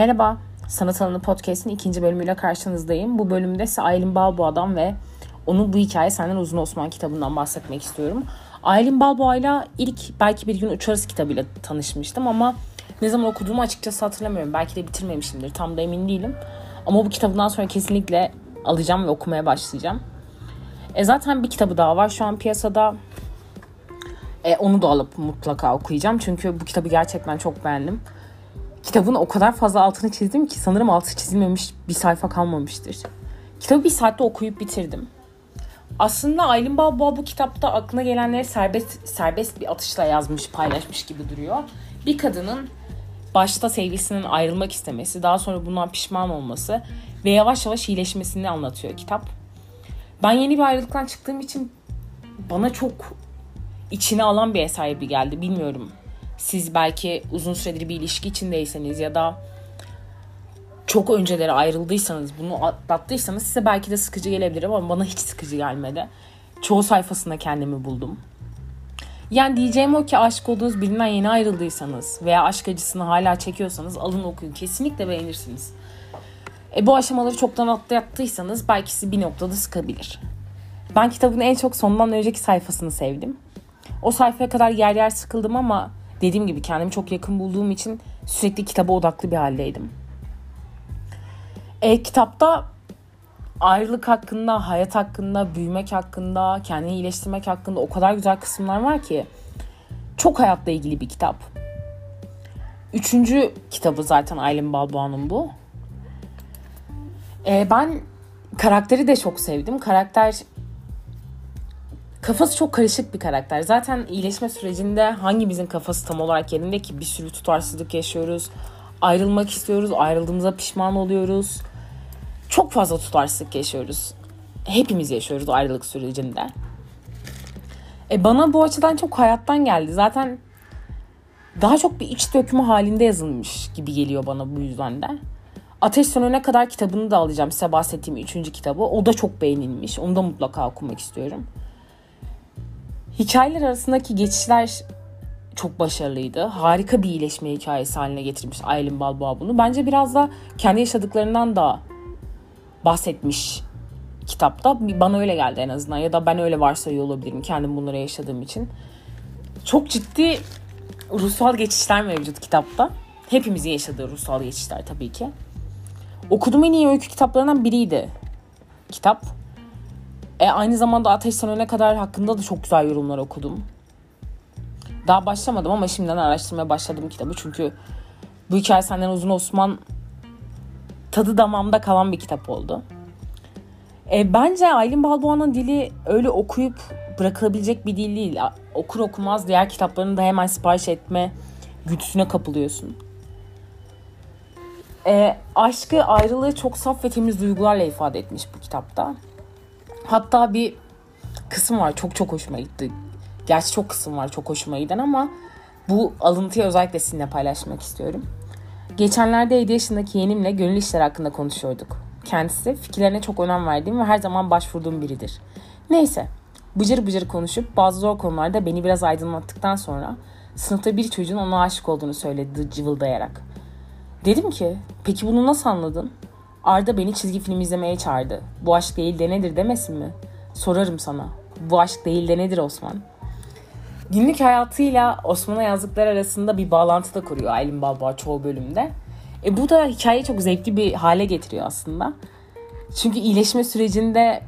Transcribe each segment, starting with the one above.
Merhaba, Sanat Alanı Podcast'in ikinci bölümüyle karşınızdayım. Bu bölümde ise Aylin Balboa'dan ve onun bu hikaye senden uzun Osman kitabından bahsetmek istiyorum. Aylin Balboa'yla ilk belki bir gün Uçarız kitabıyla tanışmıştım ama ne zaman okuduğumu açıkçası hatırlamıyorum. Belki de bitirmemişimdir, tam da emin değilim. Ama bu kitabından sonra kesinlikle alacağım ve okumaya başlayacağım. E zaten bir kitabı daha var şu an piyasada. E, onu da alıp mutlaka okuyacağım. Çünkü bu kitabı gerçekten çok beğendim. Kitabın o kadar fazla altını çizdim ki sanırım altı çizilmemiş bir sayfa kalmamıştır. Kitabı bir saatte okuyup bitirdim. Aslında Aylin Balboa bu kitapta aklına gelenleri serbest, serbest bir atışla yazmış, paylaşmış gibi duruyor. Bir kadının başta sevgilisinin ayrılmak istemesi, daha sonra bundan pişman olması ve yavaş yavaş iyileşmesini anlatıyor kitap. Ben yeni bir ayrılıktan çıktığım için bana çok içine alan bir eser gibi geldi. Bilmiyorum. Siz belki uzun süredir bir ilişki içindeyseniz ya da çok önceleri ayrıldıysanız, bunu atlattıysanız size belki de sıkıcı gelebilir ama bana hiç sıkıcı gelmedi. Çoğu sayfasında kendimi buldum. Yani diyeceğim o ki aşık olduğunuz birinden yeni ayrıldıysanız veya aşk acısını hala çekiyorsanız alın okuyun. Kesinlikle beğenirsiniz. E, bu aşamaları çoktan atlattıysanız belki sizi bir noktada sıkabilir. Ben kitabın en çok sondan önceki sayfasını sevdim. O sayfaya kadar yer yer sıkıldım ama dediğim gibi kendimi çok yakın bulduğum için sürekli kitaba odaklı bir haldeydim. E, kitapta ayrılık hakkında, hayat hakkında, büyümek hakkında, kendini iyileştirmek hakkında o kadar güzel kısımlar var ki. Çok hayatla ilgili bir kitap. Üçüncü kitabı zaten Aylin Balboa'nın bu. E, ben karakteri de çok sevdim. Karakter kafası çok karışık bir karakter. Zaten iyileşme sürecinde hangimizin kafası tam olarak yerinde ki bir sürü tutarsızlık yaşıyoruz. Ayrılmak istiyoruz, ayrıldığımıza pişman oluyoruz. Çok fazla tutarsızlık yaşıyoruz. Hepimiz yaşıyoruz ayrılık sürecinde. E bana bu açıdan çok hayattan geldi. Zaten daha çok bir iç dökümü halinde yazılmış gibi geliyor bana bu yüzden de. Ateş Sönene kadar kitabını da alacağım. Size bahsettiğim üçüncü kitabı. O da çok beğenilmiş. Onu da mutlaka okumak istiyorum. Hikayeler arasındaki geçişler çok başarılıydı. Harika bir iyileşme hikayesi haline getirmiş Aylin Balboa bunu. Bence biraz da kendi yaşadıklarından da bahsetmiş kitapta. Bana öyle geldi en azından ya da ben öyle varsayıyor olabilirim kendim bunları yaşadığım için. Çok ciddi ruhsal geçişler mevcut kitapta. Hepimizin yaşadığı ruhsal geçişler tabii ki. Okuduğum en iyi öykü kitaplarından biriydi kitap. E, aynı zamanda Ateş Sönene kadar hakkında da çok güzel yorumlar okudum. Daha başlamadım ama şimdiden araştırmaya başladım kitabı. Çünkü bu hikaye senden uzun Osman tadı damamda kalan bir kitap oldu. E, bence Aylin Balboğa'nın dili öyle okuyup bırakılabilecek bir dil değil. Okur okumaz diğer kitaplarını da hemen sipariş etme güdüsüne kapılıyorsun. E, aşkı, ayrılığı çok saf ve temiz duygularla ifade etmiş bu kitapta. Hatta bir kısım var çok çok hoşuma gitti. Gerçi çok kısım var çok hoşuma giden ama bu alıntıyı özellikle sizinle paylaşmak istiyorum. Geçenlerde 7 yaşındaki yeğenimle gönül işleri hakkında konuşuyorduk. Kendisi fikirlerine çok önem verdiğim ve her zaman başvurduğum biridir. Neyse, bıcır bıcır konuşup bazı zor konularda beni biraz aydınlattıktan sonra sınıfta bir çocuğun ona aşık olduğunu söyledi cıvıldayarak. Dedim ki, peki bunu nasıl anladın? Arda beni çizgi film izlemeye çağırdı. Bu aşk değil de nedir demesin mi? Sorarım sana. Bu aşk değil de nedir Osman? Günlük hayatıyla Osman'a yazdıklar arasında bir bağlantı da kuruyor Aylin Balboa çoğu bölümde. E bu da hikayeyi çok zevkli bir hale getiriyor aslında. Çünkü iyileşme sürecinde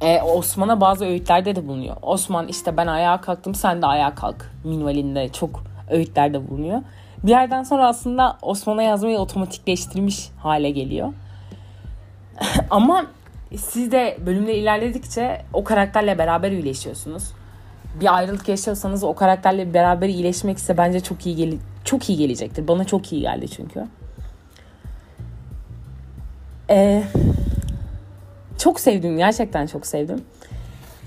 e, Osman'a bazı öğütlerde de bulunuyor. Osman işte ben ayağa kalktım sen de ayağa kalk minvalinde çok öğütlerde bulunuyor bir yerden sonra aslında Osman'a yazmayı otomatikleştirmiş hale geliyor. Ama siz de bölümde ilerledikçe o karakterle beraber iyileşiyorsunuz. Bir ayrılık yaşıyorsanız o karakterle beraber iyileşmek ise bence çok iyi gel çok iyi gelecektir. Bana çok iyi geldi çünkü. Ee, çok sevdim gerçekten çok sevdim.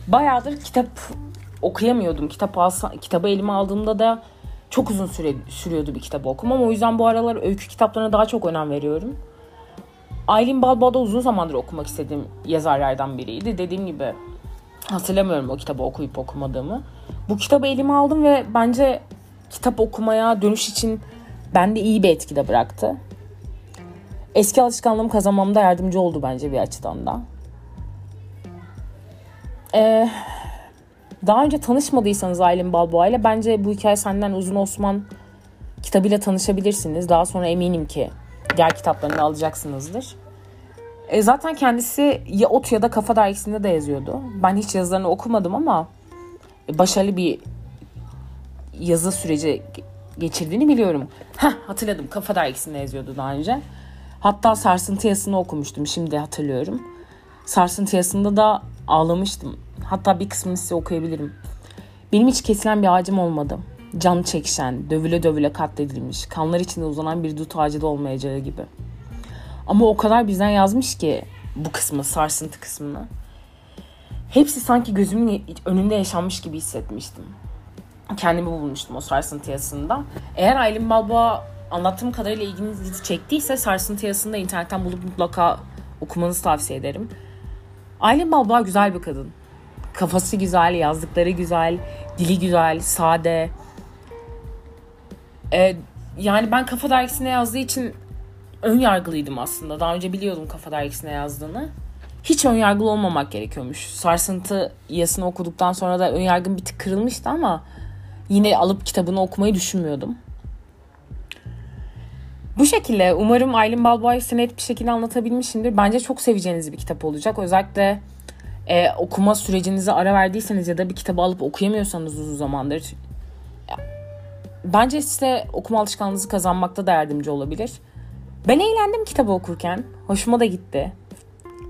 Bayağıdır kitap okuyamıyordum. Kitap alsa, kitabı elime aldığımda da çok uzun süre sürüyordu bir kitabı okumam. O yüzden bu aralar öykü kitaplarına daha çok önem veriyorum. Aylin Balboa'da uzun zamandır okumak istediğim yazarlardan biriydi. Dediğim gibi hatırlamıyorum o kitabı okuyup okumadığımı. Bu kitabı elime aldım ve bence kitap okumaya dönüş için bende iyi bir etki de bıraktı. eski alışkanlığımı kazanmamda yardımcı oldu bence bir açıdan da. Ee, daha önce tanışmadıysanız Aylin Balboa ile bence bu hikaye senden uzun Osman kitabıyla tanışabilirsiniz. Daha sonra eminim ki diğer kitaplarını alacaksınızdır. E, zaten kendisi ya Ot ya da Kafa Dergisi'nde de yazıyordu. Ben hiç yazılarını okumadım ama başarılı bir yazı süreci geçirdiğini biliyorum. Heh, hatırladım. Kafa Dergisi'nde yazıyordu daha önce. Hatta Sarsıntı Yasını okumuştum. Şimdi hatırlıyorum. Sarsıntı Yası'nda da ağlamıştım. Hatta bir kısmını size okuyabilirim. Benim hiç kesilen bir ağacım olmadı. Can çekişen, dövüle dövüle katledilmiş, kanlar içinde uzanan bir dut ağacı da olmayacağı gibi. Ama o kadar bizden yazmış ki bu kısmı, sarsıntı kısmını. Hepsi sanki gözümün önünde yaşanmış gibi hissetmiştim. Kendimi bulmuştum o sarsıntı yazısında. Eğer Aylin Balboa anlattığım kadarıyla ilginizi çektiyse sarsıntı yazısını internetten bulup mutlaka okumanızı tavsiye ederim. Aylin Balboa güzel bir kadın. Kafası güzel, yazdıkları güzel, dili güzel, sade. Ee, yani ben Kafa Dergisi'ne yazdığı için ön yargılıydım aslında. Daha önce biliyordum Kafa Dergisi'ne yazdığını. Hiç ön yargılı olmamak gerekiyormuş. Sarsıntı yasını okuduktan sonra da ön yargım bir tık kırılmıştı ama yine alıp kitabını okumayı düşünmüyordum. Bu şekilde umarım Aylin Balboa'yı net bir şekilde anlatabilmişimdir. Bence çok seveceğiniz bir kitap olacak. Özellikle e, okuma sürecinize ara verdiyseniz ya da bir kitabı alıp okuyamıyorsanız uzun zamandır bence size okuma alışkanlığınızı kazanmakta da yardımcı olabilir. Ben eğlendim kitabı okurken. Hoşuma da gitti.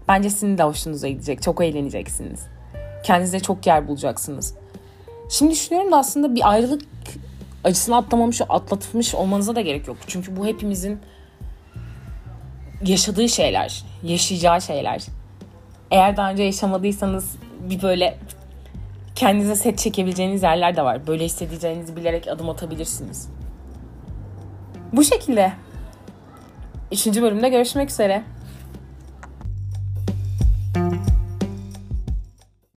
Bence sizin de hoşunuza gidecek. Çok eğleneceksiniz. Kendinize çok yer bulacaksınız. Şimdi düşünüyorum da aslında bir ayrılık acısını atlamamış, atlatmış olmanıza da gerek yok. Çünkü bu hepimizin yaşadığı şeyler, yaşayacağı şeyler. Eğer daha önce yaşamadıysanız bir böyle kendinize set çekebileceğiniz yerler de var. Böyle hissedeceğinizi bilerek adım atabilirsiniz. Bu şekilde. Üçüncü bölümde görüşmek üzere.